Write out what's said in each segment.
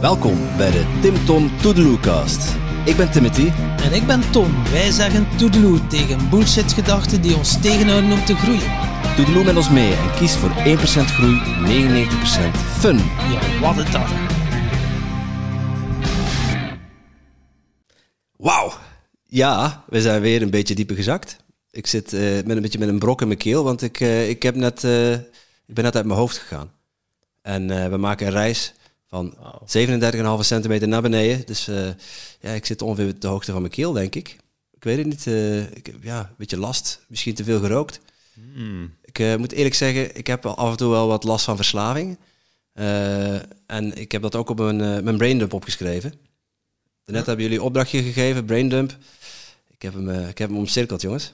Welkom bij de Tim Tom Toedeloecast. Ik ben Timothy. En ik ben Tom. Wij zeggen toedeloe tegen bullshit-gedachten die ons tegenhouden om te groeien. Toedeloe met ons mee en kies voor 1% groei, 99% fun. Ja, wat het dan. Wauw. Ja, we zijn weer een beetje dieper gezakt. Ik zit eh, met een beetje met een brok in mijn keel, want ik, eh, ik, heb net, eh, ik ben net uit mijn hoofd gegaan. En eh, we maken een reis van 37,5 centimeter naar beneden. Dus eh, ja, ik zit ongeveer op de hoogte van mijn keel, denk ik. Ik weet het niet. eh, ik heb ja, een beetje last. Misschien te veel gerookt. Ik eh, moet eerlijk zeggen, ik heb af en toe wel wat last van verslaving. Eh, en ik heb dat ook op mijn, eh, mijn braindump opgeschreven. Net hebben jullie een opdrachtje gegeven, braindump. Ik heb hem, ik heb hem omcirkeld, jongens.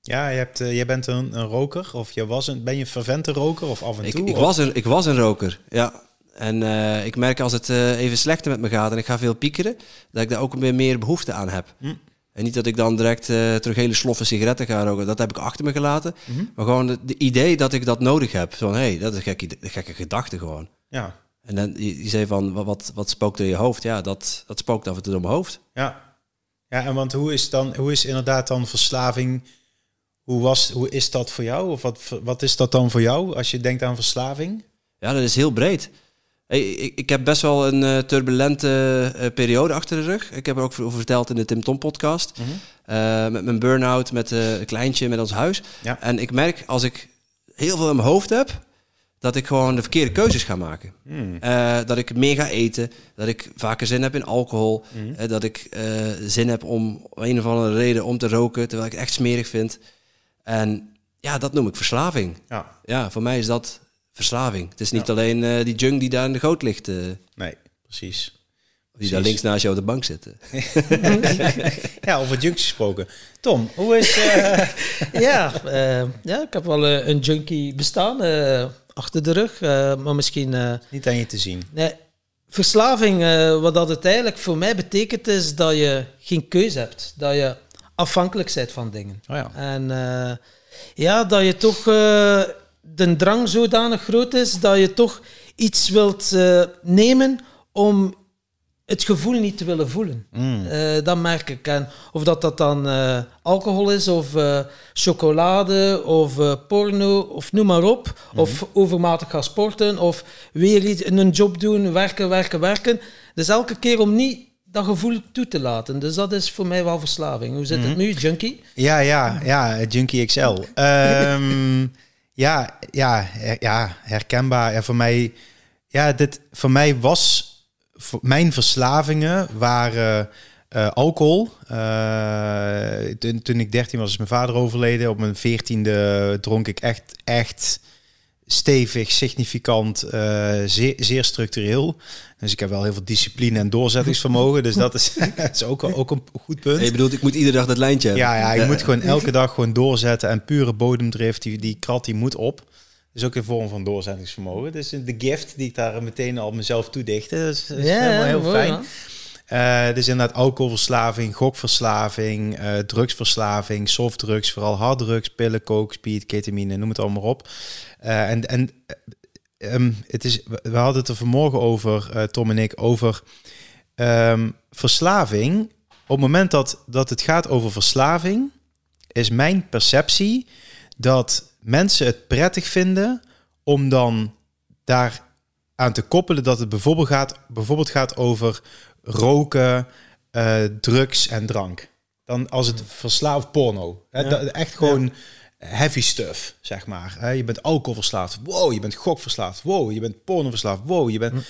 Ja, je hebt, jij bent een, een roker, of je was een, ben je een fervente roker, of af en Ik, toe? ik, of- was een, ik was een roker, ja. En eh, ik merk als het eh, even slechter met me gaat en ik ga veel piekeren, dat ik daar ook weer meer behoefte aan heb. Hm. En niet dat ik dan direct eh, terug hele sloffen sigaretten ga roken. Dat heb ik achter me gelaten. Mhm. Maar gewoon de idee dat ik dat nodig heb. Van, hé, hey, dat is een gekke, gekke gedachte gewoon. Ja, En dan, je, je zei van, wat, wat, wat spookt er in je hoofd? Ja, dat, dat spookt af en toe door mijn hoofd. ja. Ja, en want hoe is, dan, hoe is inderdaad dan verslaving, hoe, was, hoe is dat voor jou? Of wat, wat is dat dan voor jou als je denkt aan verslaving? Ja, dat is heel breed. Hey, ik, ik heb best wel een eh, turbulente eh, periode achter de rug. Ik heb er ook over verteld in de Tim Tom podcast. Mhm. Eh, met mijn burn-out, met een kleintje, met ons huis. Ja. En ik merk als ik heel veel in mijn hoofd heb, dat ik gewoon de verkeerde keuzes ga maken. Hmm. Dat ik meer ga eten, dat ik vaker zin heb in alcohol, eh, dat ik zin heb om om een of andere reden om te roken, terwijl ik het echt smerig vind. En ja, dat noem ik verslaving. Ja, Ja, voor mij is dat verslaving. Het is niet Ja. alleen eh, die junk die daar in de goot ligt, eh, nee, precies. die daar links naast jou op de bank zit. Ja, over junks gesproken. Tom, hoe is... eh, Ja, eh, ja, ik heb wel een junkie bestaan eh, achter de rug. eh, maar misschien... eh, niet aan je te zien. nee, verslaving, eh, wat dat het eigenlijk voor mij betekent, is dat je geen keuze hebt. Dat je afhankelijk bent van dingen. Oh ja. En eh, ja, dat je toch eh, de drang zodanig groot is dat je toch iets wilt eh, nemen om het gevoel niet te willen voelen. Mm. Eh, dat merk ik. En of dat, dat dan eh, alcohol is, of chocolade, of porno, of noem maar op. Of overmatig gaan sporten, of weer iets, een job doen, werken, werken, werken. Dus elke keer om niet dat gevoel toe te laten. Dus dat is voor mij wel verslaving. Hoe zit het nu, junkie? Ja, ja, ja, Junkie XL. Ehm, ja, ja, ja, herkenbaar. Ja, voor mij, ja, dit, voor mij was, mijn verslavingen waren eh, alcohol. Eh, toen, toen ik 13 was, is mijn vader overleden. Op mijn 14e dronk ik echt, echt stevig, significant, eh, zeer, zeer structureel. Dus ik heb wel heel veel discipline en doorzettingsvermogen. dus dat is, dat is ook, ook een goed punt. je bedoelt, ik moet iedere dag dat lijntje hebben. Ja, ja, je moet gewoon elke dag gewoon doorzetten en pure bodemdrift, die, die krat die moet op. Dat is ook een vorm van doorzettingsvermogen. Dus de gift die ik daar meteen al mezelf toedichte, dat is, dat is helemaal heel mooi, fijn. ja. Eh, dus inderdaad alcoholverslaving, gokverslaving, eh, drugsverslaving, softdrugs, vooral harddrugs, pillen, coke, speed, ketamine, noem het allemaal op. Eh, en en eh, ehm, het is, we hadden het er vanmorgen over, Tom en ik, over ehm, verslaving. Op het moment dat, dat het gaat over verslaving, is mijn perceptie dat mensen het prettig vinden om dan daar aan te koppelen dat het bijvoorbeeld gaat, bijvoorbeeld gaat over roken, eh, drugs en drank. Dan als het verslaafd porno. Hè, Ja. dat- echt gewoon heavy stuff, zeg maar. Hè, je bent alcoholverslaafd. Wow, je bent gokverslaafd. Wow, je bent pornoverslaafd. Wow, je bent...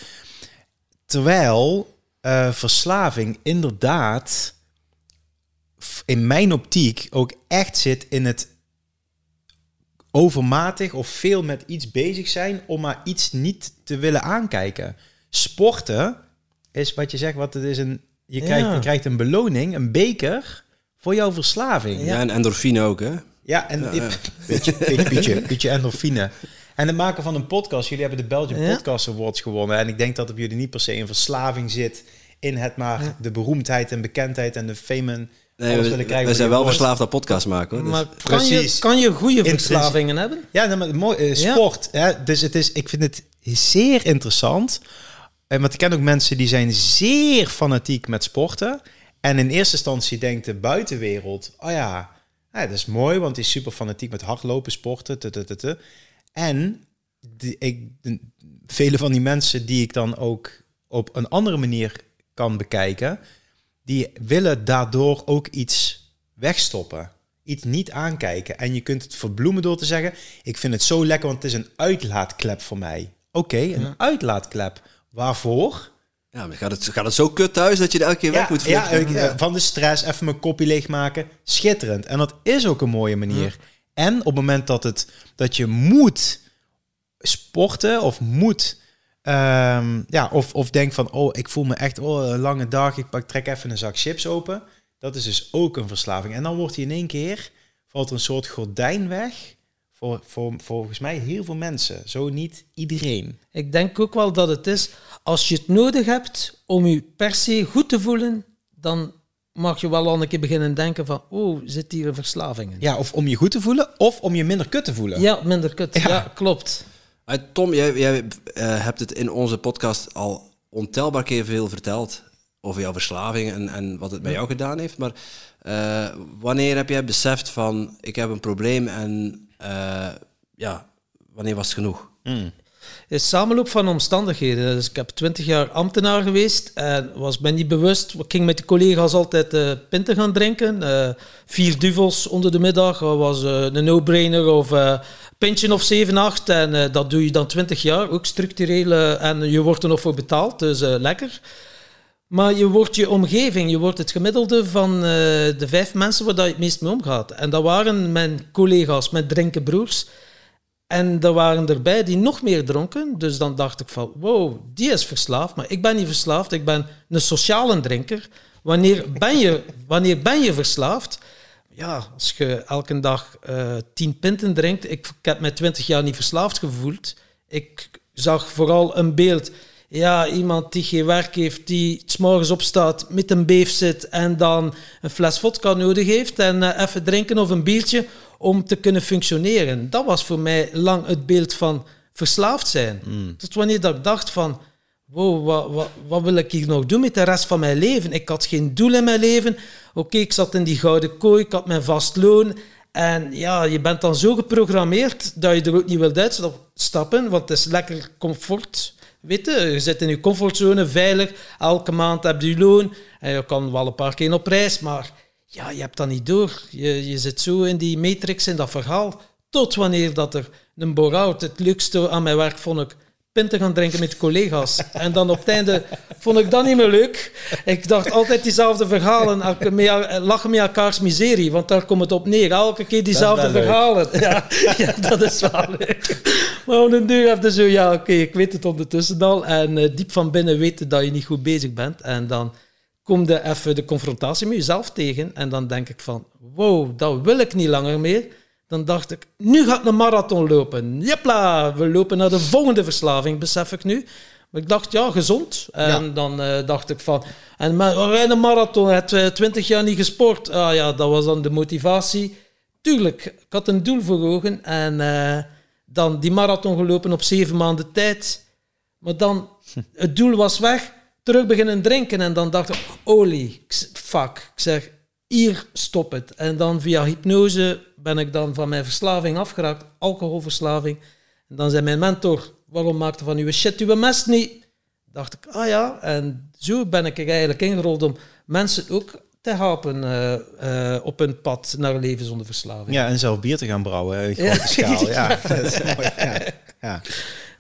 Terwijl eh, verslaving inderdaad in mijn optiek ook echt zit in het overmatig of veel met iets bezig zijn om maar iets niet te willen aankijken. Sporten is wat je zegt, wat het is een je Ja. krijgt, je krijgt een beloning, een beker voor jouw verslaving. Ja, en endorfine ook, hè? Ja, en Ja, ja. Beetje, beetje, beetje, beetje endorfine. En het maken van een podcast. Jullie hebben de Belgian Ja. Podcast Awards gewonnen. En ik denk dat op jullie niet per se een verslaving zit in het maar de beroemdheid en bekendheid en de fame Nee, we, zijn wel verslaafd aan podcast maken, hoor. Dus- Maar kan je, kan je goede verslavingen hebben? Ja, nou, maar mooi, eh, Ja. sport. Hè? Dus het is, ik vind het zeer interessant En want ik ken ook mensen die zijn zeer fanatiek met sporten. En in eerste instantie denkt de buitenwereld, oh ja, ja dat is mooi, want die is super fanatiek met hardlopen, sporten. En die, ik, vele van die mensen die ik dan ook op een andere manier kan bekijken, die willen daardoor ook iets wegstoppen. Iets niet aankijken. En je kunt het verbloemen door te zeggen: Ik vind het zo lekker, want het is een uitlaatklep voor mij. Oké, een Ja. uitlaatklep. Waarvoor? Ja, maar gaat het, gaat het zo kut thuis dat je er elke keer weg moet ja, vluchten? ik- eh, van de stress even mijn kopje leegmaken. Schitterend. En dat is ook een mooie manier. En op het moment dat, het, dat je moet sporten of moet... ehm, ja, of, of denk van, oh, ik voel me echt oh, een lange dag. Ik pak, trek even een zak chips open. Dat is dus ook een verslaving. En dan wordt hij in één keer, valt er een soort gordijn weg... Voor, voor volgens mij heel veel mensen. Zo niet iedereen. Ik denk ook wel dat het is, als je het nodig hebt om je per se goed te voelen, dan mag je wel al een keer beginnen denken van, oh, zit hier een verslaving in? Ja, of om je goed te voelen, of om je minder kut te voelen. Ja, minder kut. Ja. Ja, klopt. Tom, jij, jij eh, hebt het in onze podcast al ontelbaar keer veel verteld over jouw verslaving en, en wat het met jou gedaan heeft. Maar eh, wanneer heb jij beseft van ik heb een probleem en ja, wanneer was het genoeg? Mm. is samenloop van omstandigheden. Dus ik heb twintig jaar ambtenaar geweest en was me niet bewust. Ik ging met de collega's altijd eh pinten gaan drinken. Eh, vier duvels onder de middag dat was eh, een no-brainer of eh pintje of 7, 8. En eh, dat doe je dan twintig jaar, ook structureel. eh, en je wordt er nog voor betaald, dus eh, lekker. Maar je wordt je omgeving, je wordt het gemiddelde van eh, de vijf mensen waar dat je het meest mee omgaat. En dat waren mijn collega's, mijn drinkenbroers. En er waren erbij die nog meer dronken. Dus dan dacht ik van, wow, die is verslaafd. Maar ik ben niet verslaafd, ik ben een sociale drinker. Wanneer ben je, wanneer ben je verslaafd? Ja, als je elke dag eh, tien pinten drinkt. Ik, ik heb mij twintig jaar niet verslaafd gevoeld. Ik zag vooral een beeld. Ja, iemand die geen werk heeft, die s morgens opstaat, met een beef zit en dan een fles vodka nodig heeft en eh, even drinken of een biertje om te kunnen functioneren. Dat was voor mij lang het beeld van verslaafd zijn. Tot wanneer dat ik dacht van, wow, wat, wat, wat wil ik hier nog doen met de rest van mijn leven? Ik had geen doel in mijn leven. Oké, ik zat in die gouden kooi, ik had mijn vast loon. En ja, je bent dan zo geprogrammeerd dat je er ook niet wilt uitstappen, want het is lekker comfort. Weet je, je zit in je comfortzone, veilig. Elke maand heb je loon. En je kan wel een paar keer op reis, maar ja, je hebt dat niet door. Je, je zit zo in die matrix, in dat verhaal. Tot wanneer dat er een bore-out, het leukste aan mijn werk vond ik pinten gaan drinken met collega's. En dan op het einde vond ik dat niet meer leuk. Ik dacht altijd diezelfde verhalen, lachen met elkaars miserie, want daar komt het op neer. Elke keer diezelfde verhalen. Ja, ja, dat is wel leuk. Maar op een duur heb je zo, ja, oké, ik weet het ondertussen al. En eh, diep van binnen weten dat je niet goed bezig bent. En dan kom je even de confrontatie met jezelf tegen. En dan denk ik van, wow, dat wil ik niet langer meer. Dan dacht ik, nu gaat een marathon lopen. Jepla, we lopen naar de volgende verslaving, besef ik nu. Maar ik dacht, ja, gezond. En Ja. dan eh, dacht ik van, en maar, een marathon, je hebt eh, twintig jaar niet gesport. Ah ja, dat was dan de motivatie. Tuurlijk, ik had een doel voor ogen. En eh, dan die marathon gelopen op zeven maanden tijd. Maar dan, het doel was weg, terug beginnen drinken. En dan dacht ik, olie, z- fuck. Ik zeg, hier, stop het. En dan via hypnose ben ik dan van mijn verslaving afgeraakt, alcoholverslaving. En dan zei mijn mentor, waarom maakte van uw shit uw mest niet? Dacht ik, ah ja. En zo ben ik er eigenlijk ingerold om mensen ook te helpen eh, eh, op hun pad naar een leven zonder verslaving. Ja, en zelf bier te gaan brouwen in Ja. grote schaal. Ja. Ja.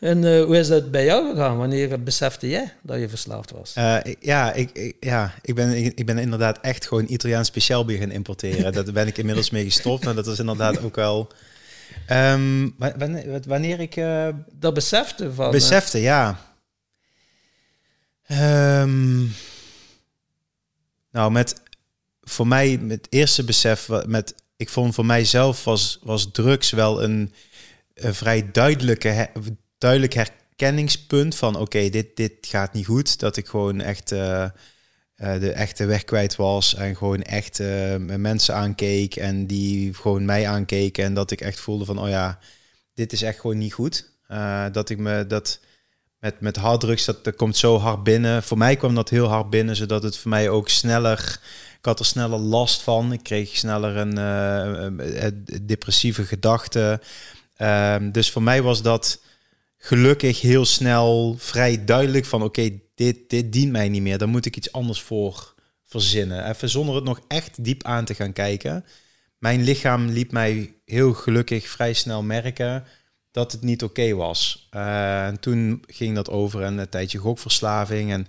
En eh, hoe is dat bij jou gegaan? Wanneer besefte jij dat je verslaafd was? Eh, ja, ik, ik- ja ik, ben, ik, ik ben inderdaad echt gewoon Italiaans speciaal bier gaan importeren. Daar ben ik inmiddels mee gestopt. Maar dat is inderdaad ook wel... Ehm, wa- wanneer, wanneer ik eh, Dat besefte van... besefte, ja. Ehm, nou, met voor mij, het eerste besef, met, ik vond voor mijzelf was, was drugs wel een, een vrij duidelijke, duidelijk herkenningspunt van oké, dit, dit gaat niet goed. Dat ik gewoon echt eh, eh, de echte weg kwijt was en gewoon echt eh, mensen aankeek en die gewoon mij aankeken en dat ik echt voelde van oh ja, dit is echt gewoon niet goed. Dat ik me dat met, met harddrugs, dat, dat komt zo hard binnen. Voor mij kwam dat heel hard binnen, zodat het voor mij ook sneller... Ik had er sneller last van. Ik kreeg sneller een uh, depressieve gedachten. Ehm, dus voor mij was dat gelukkig heel snel vrij duidelijk van... oké, dit, dit dient mij niet meer. Daar moet ik iets anders voor verzinnen. Even zonder het nog echt diep aan te gaan kijken. Mijn lichaam liet mij heel gelukkig vrij snel merken dat het niet oké was. Uh, en toen ging dat over een tijdje gokverslaving. En,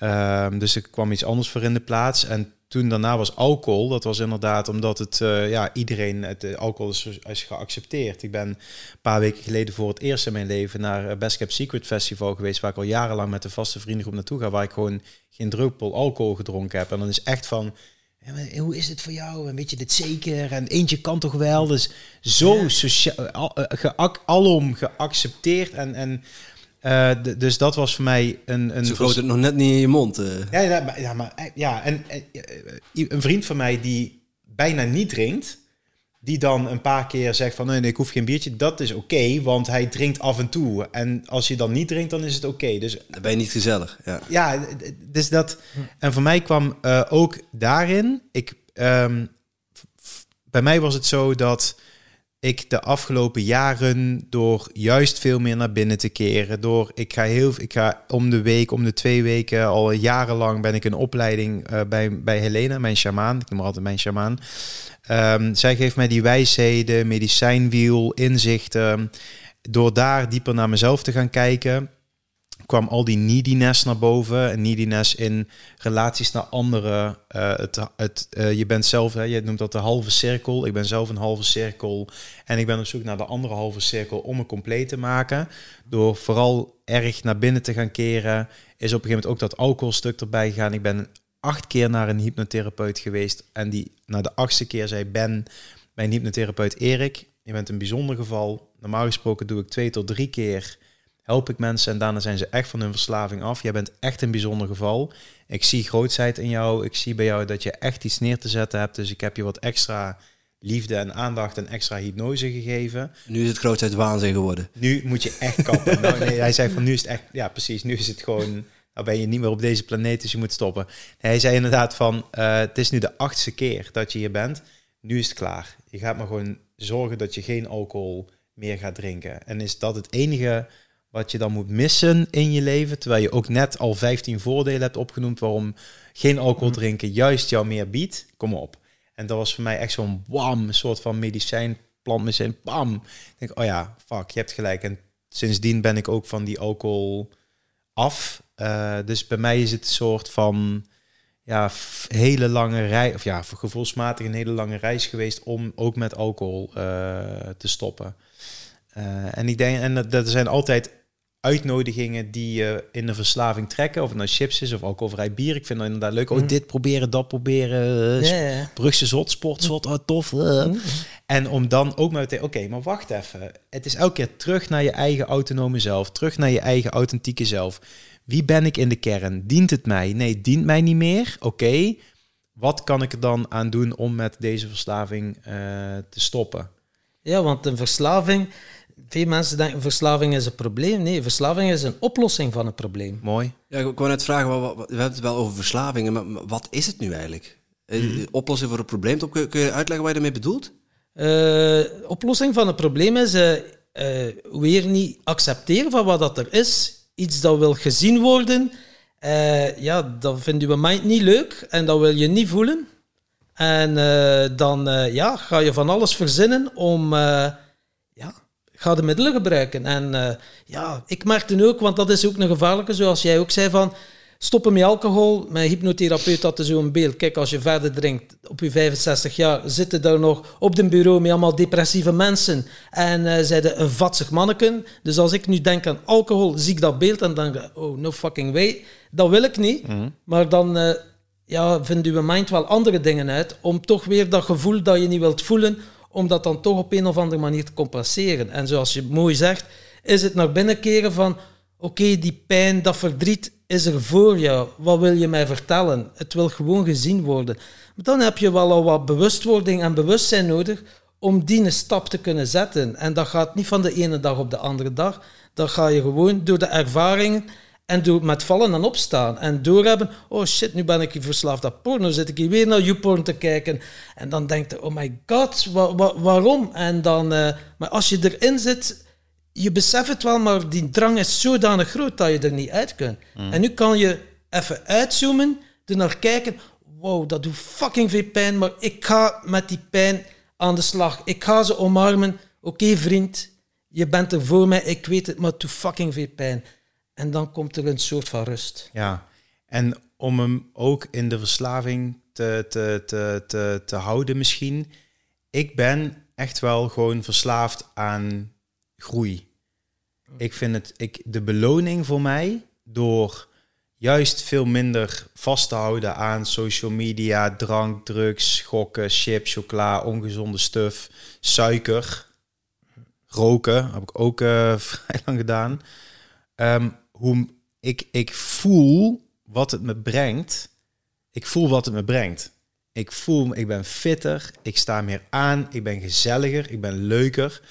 uh, dus er kwam iets anders voor in de plaats. En toen daarna was alcohol. Dat was inderdaad omdat het, uh, ja, iedereen, het uh, alcohol is, is, geaccepteerd. Ik ben een paar weken geleden voor het eerst in mijn leven naar Best Kept Secret Festival geweest, waar ik al jarenlang met een vaste vriendengroep naartoe ga, waar ik gewoon geen druppel alcohol gedronken heb. En dan is echt van, hoe is het voor jou? Een beetje dit zeker? En eentje kan toch wel? Dus zo sociaal, al, alom geaccepteerd. En, en uh, dus dat was voor mij een... een Zo groot het nog net niet in je mond. Uh. Ja, ja, maar, ja, maar, ja en een vriend van mij die bijna niet drinkt, die dan een paar keer zegt van nee, nee ik hoef geen biertje, dat is oké, okay, want hij drinkt af en toe. En als je dan niet drinkt, dan is het oké. Okay. Dus dan ben je niet gezellig. Ja, ja dus dat. En voor mij kwam uh, ook daarin. Ik, um, bij mij was het zo dat ik de afgelopen jaren door juist veel meer naar binnen te keren, door ik ga heel, ik ga om de week, om de twee weken, al jarenlang ben ik een opleiding uh, bij bij Helena, mijn shamaan. Ik noem haar altijd mijn shamaan. Um, zij geeft mij die wijsheden, medicijnwiel, inzichten. Door daar dieper naar mezelf te gaan kijken, kwam al die neediness naar boven. En neediness in relaties naar anderen. Uh, het, het, uh, je bent zelf, hè, je noemt dat de halve cirkel. Ik ben zelf een halve cirkel. En ik ben op zoek naar de andere halve cirkel om me compleet te maken. Door vooral erg naar binnen te gaan keren. Is op een gegeven moment ook dat alcoholstuk erbij gegaan. Ik ben acht keer naar een hypnotherapeut geweest. En die na de achtste keer zei Ben, mijn hypnotherapeut Erik, je bent een bijzonder geval. Normaal gesproken doe ik twee tot drie keer, help ik mensen en daarna zijn ze echt van hun verslaving af. Jij bent echt een bijzonder geval. Ik zie grootheid in jou. Ik zie bij jou dat je echt iets neer te zetten hebt. Dus ik heb je wat extra liefde en aandacht en extra hypnose gegeven. Nu is het grootheid waanzin geworden. Nu moet je echt kappen. nou, nee, hij zei van nu is het echt, ja precies, nu is het gewoon nou ben je niet meer op deze planeet, dus je moet stoppen. Hij zei inderdaad van, uh, het is nu de achtste keer dat je hier bent. Nu is het klaar. Je gaat maar gewoon zorgen dat je geen alcohol meer gaat drinken. En is dat het enige wat je dan moet missen in je leven, terwijl je ook net al 15 voordelen hebt opgenoemd waarom geen alcohol mhm. drinken juist jou meer biedt? Kom op. En dat was voor mij echt zo'n wam, een soort van medicijn, plantmedicijn, bam. Ik denk, oh ja, fuck, je hebt gelijk. En sindsdien ben ik ook van die alcohol af. Uh, dus bij mij is het een soort van ja, hele lange reis, of ja, gevoelsmatig een hele lange reis geweest om ook met alcohol uh, te stoppen. Uh, en ik denk, en dat, dat zijn altijd uitnodigingen die je in de verslaving trekken. Of het nou chips is of alcoholvrij bier. Ik vind dat inderdaad leuk. Oh, mm. dit proberen, dat proberen. Uh, yeah. Brugse zot, sportzot, oh, tof. Uh. Mm. En om dan ook maar te oké, maar wacht even. Het is elke keer terug naar je eigen autonome zelf. Terug naar je eigen authentieke zelf. Wie ben ik in de kern? Dient het mij? Nee, dient mij niet meer. Oké. Wat kan ik er dan aan doen om met deze verslaving uh, te stoppen? Ja, want een verslaving veel mensen denken verslaving is een probleem. Nee, verslaving is een oplossing van een probleem. Mooi. Ja, ik wou net vragen, we hebben het wel over verslavingen, maar wat is het nu eigenlijk? Mm. Oplossing voor een probleem, kun je uitleggen wat je ermee bedoelt? Uh, oplossing van een probleem is uh, uh, weer niet accepteren van wat dat er is. Iets dat wil gezien worden, ja, dat vindt uw mind niet leuk en dat wil je niet voelen. En dan ja, ga je van alles verzinnen om ga de middelen gebruiken. En uh, ja, ik merkte ook, want dat is ook een gevaarlijke, zoals jij ook zei, van stoppen met alcohol. Mijn hypnotherapeut had zo'n beeld. Kijk, als je verder drinkt, op je 65 jaar, zitten daar nog op de bureau met allemaal depressieve mensen. En uh, zeiden een vatsig manneken. Dus als ik nu denk aan alcohol, zie ik dat beeld en denk oh, no fucking way. Dat wil ik niet. Mhm. Maar dan... Uh, ja, vindt uw mind wel andere dingen uit om toch weer dat gevoel dat je niet wilt voelen, om dat dan toch op een of andere manier te compenseren. En zoals je mooi zegt, is het naar binnen keren van oké, die pijn, dat verdriet is er voor jou. Wat wil je mij vertellen? Het wil gewoon gezien worden. Maar dan heb je wel al wat bewustwording en bewustzijn nodig om die een stap te kunnen zetten. En dat gaat niet van de ene dag op de andere dag. dan ga je gewoon door de ervaring en door met vallen en opstaan. En doorhebben, oh shit, nu ben ik hier verslaafd aan porno. Zit ik hier weer naar YouPorn te kijken. En dan denk je, oh my god, wa- wa- waarom? En dan, eh, maar als je erin zit, je beseft het wel, maar die drang is zodanig groot dat je er niet uit kunt. En nu kan je even uitzoomen, er naar kijken. Wow, dat doet fucking veel pijn, maar ik ga met die pijn aan de slag. Ik ga ze omarmen. Oké, vriend, je bent er voor mij, ik weet het, maar het doet fucking veel pijn. En dan komt er een soort van rust. Ja, en om hem ook in de verslaving te, te, te, te, te houden misschien. Ik ben echt wel gewoon verslaafd aan groei. Ik vind het, ik, de beloning voor mij door juist veel minder vast te houden aan social media, drank, drugs, gokken, chips, chocola, ongezonde stuf, suiker, roken, heb ik ook eh, vrij lang gedaan. Ehm, ik, ik voel wat het me brengt. Ik voel wat het me brengt. Ik voel, ik ben fitter, ik sta meer aan, ik ben gezelliger, ik ben leuker.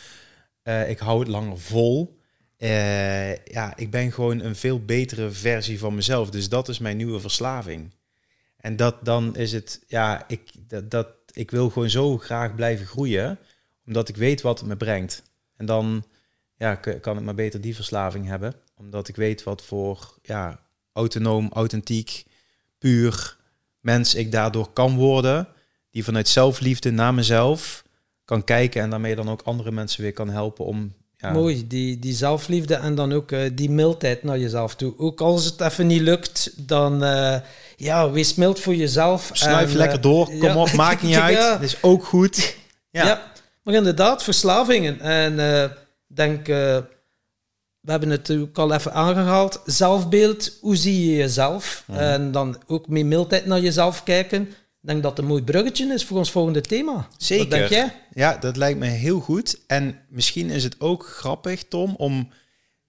Eh, ik hou het langer vol. Eh, ja, ik ben gewoon een veel betere versie van mezelf. Dus dat is mijn nieuwe verslaving. En dat dan is het, ja, ik, dat, dat, ik wil gewoon zo graag blijven groeien, omdat ik weet wat het me brengt. En dan ja, kan ik maar beter die verslaving hebben, omdat ik weet wat voor ja, autonoom, authentiek, puur mens ik daardoor kan worden, die vanuit zelfliefde naar mezelf kan kijken en daarmee dan ook andere mensen weer kan helpen om ja, Mooi, die, die zelfliefde en dan ook eh, die mildheid naar jezelf toe. Ook als het even niet lukt, dan eh, ja, wees mild voor jezelf. Snuif En, lekker eh, door, kom ja. op, maakt niet uit. Dat is ook goed. Ja. Ja. maar inderdaad, verslavingen. En eh, denk, we hebben het ook al even aangehaald. Zelfbeeld, hoe zie je jezelf? Mhm. En dan ook met mildheid naar jezelf kijken. Ik denk dat het een mooi bruggetje is voor ons volgende thema. Zeker. Wat denk jij? Ja, dat lijkt me heel goed. En misschien is het ook grappig, Tom, om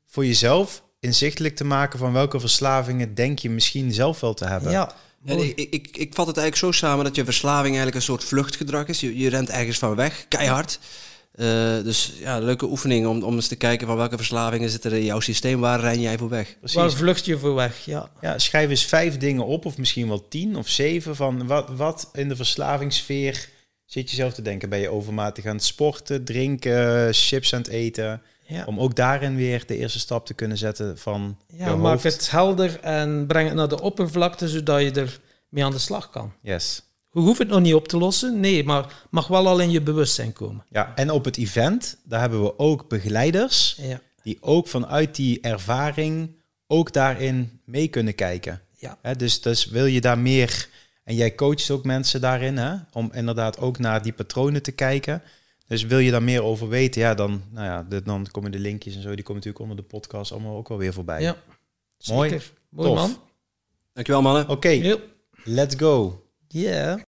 voor jezelf inzichtelijk te maken van welke verslavingen denk je misschien zelf wel te hebben. Ja, ik, ik, ik vat het eigenlijk zo samen dat je verslaving eigenlijk een soort vluchtgedrag is. Je, je rent ergens van weg, keihard. Eh, dus ja, leuke oefening om, om eens te kijken van welke verslavingen zitten er in jouw systeem. Waar ren jij voor weg? Precies. Waar vlucht je voor weg? Ja. Ja, schrijf eens vijf dingen op, of misschien wel tien of zeven, van wat, wat in de verslavingssfeer zit je zelf te denken. Ben je overmatig aan het sporten, drinken, chips aan het eten? Ja. Om ook daarin weer de eerste stap te kunnen zetten van Ja, maak het helder en breng het naar de oppervlakte, zodat je er mee aan de slag kan. Yes. Je hoeft het nog niet op te lossen, nee, maar mag wel al in je bewustzijn komen. Ja, en op het event, daar hebben we ook begeleiders Ja, die ook vanuit die ervaring ook daarin mee kunnen kijken. ja. Hè, dus, dus wil je daar meer, en jij coacht ook mensen daarin, hè, om inderdaad ook naar die patronen te kijken. Dus wil je daar meer over weten, ja, dan, nou ja, de- dan komen de linkjes en zo, die komen natuurlijk onder de podcast allemaal ook wel weer voorbij. ja. Mooi. Zeker. Mooi Tof. man. Dankjewel mannen. Oké, let's go. Yeah.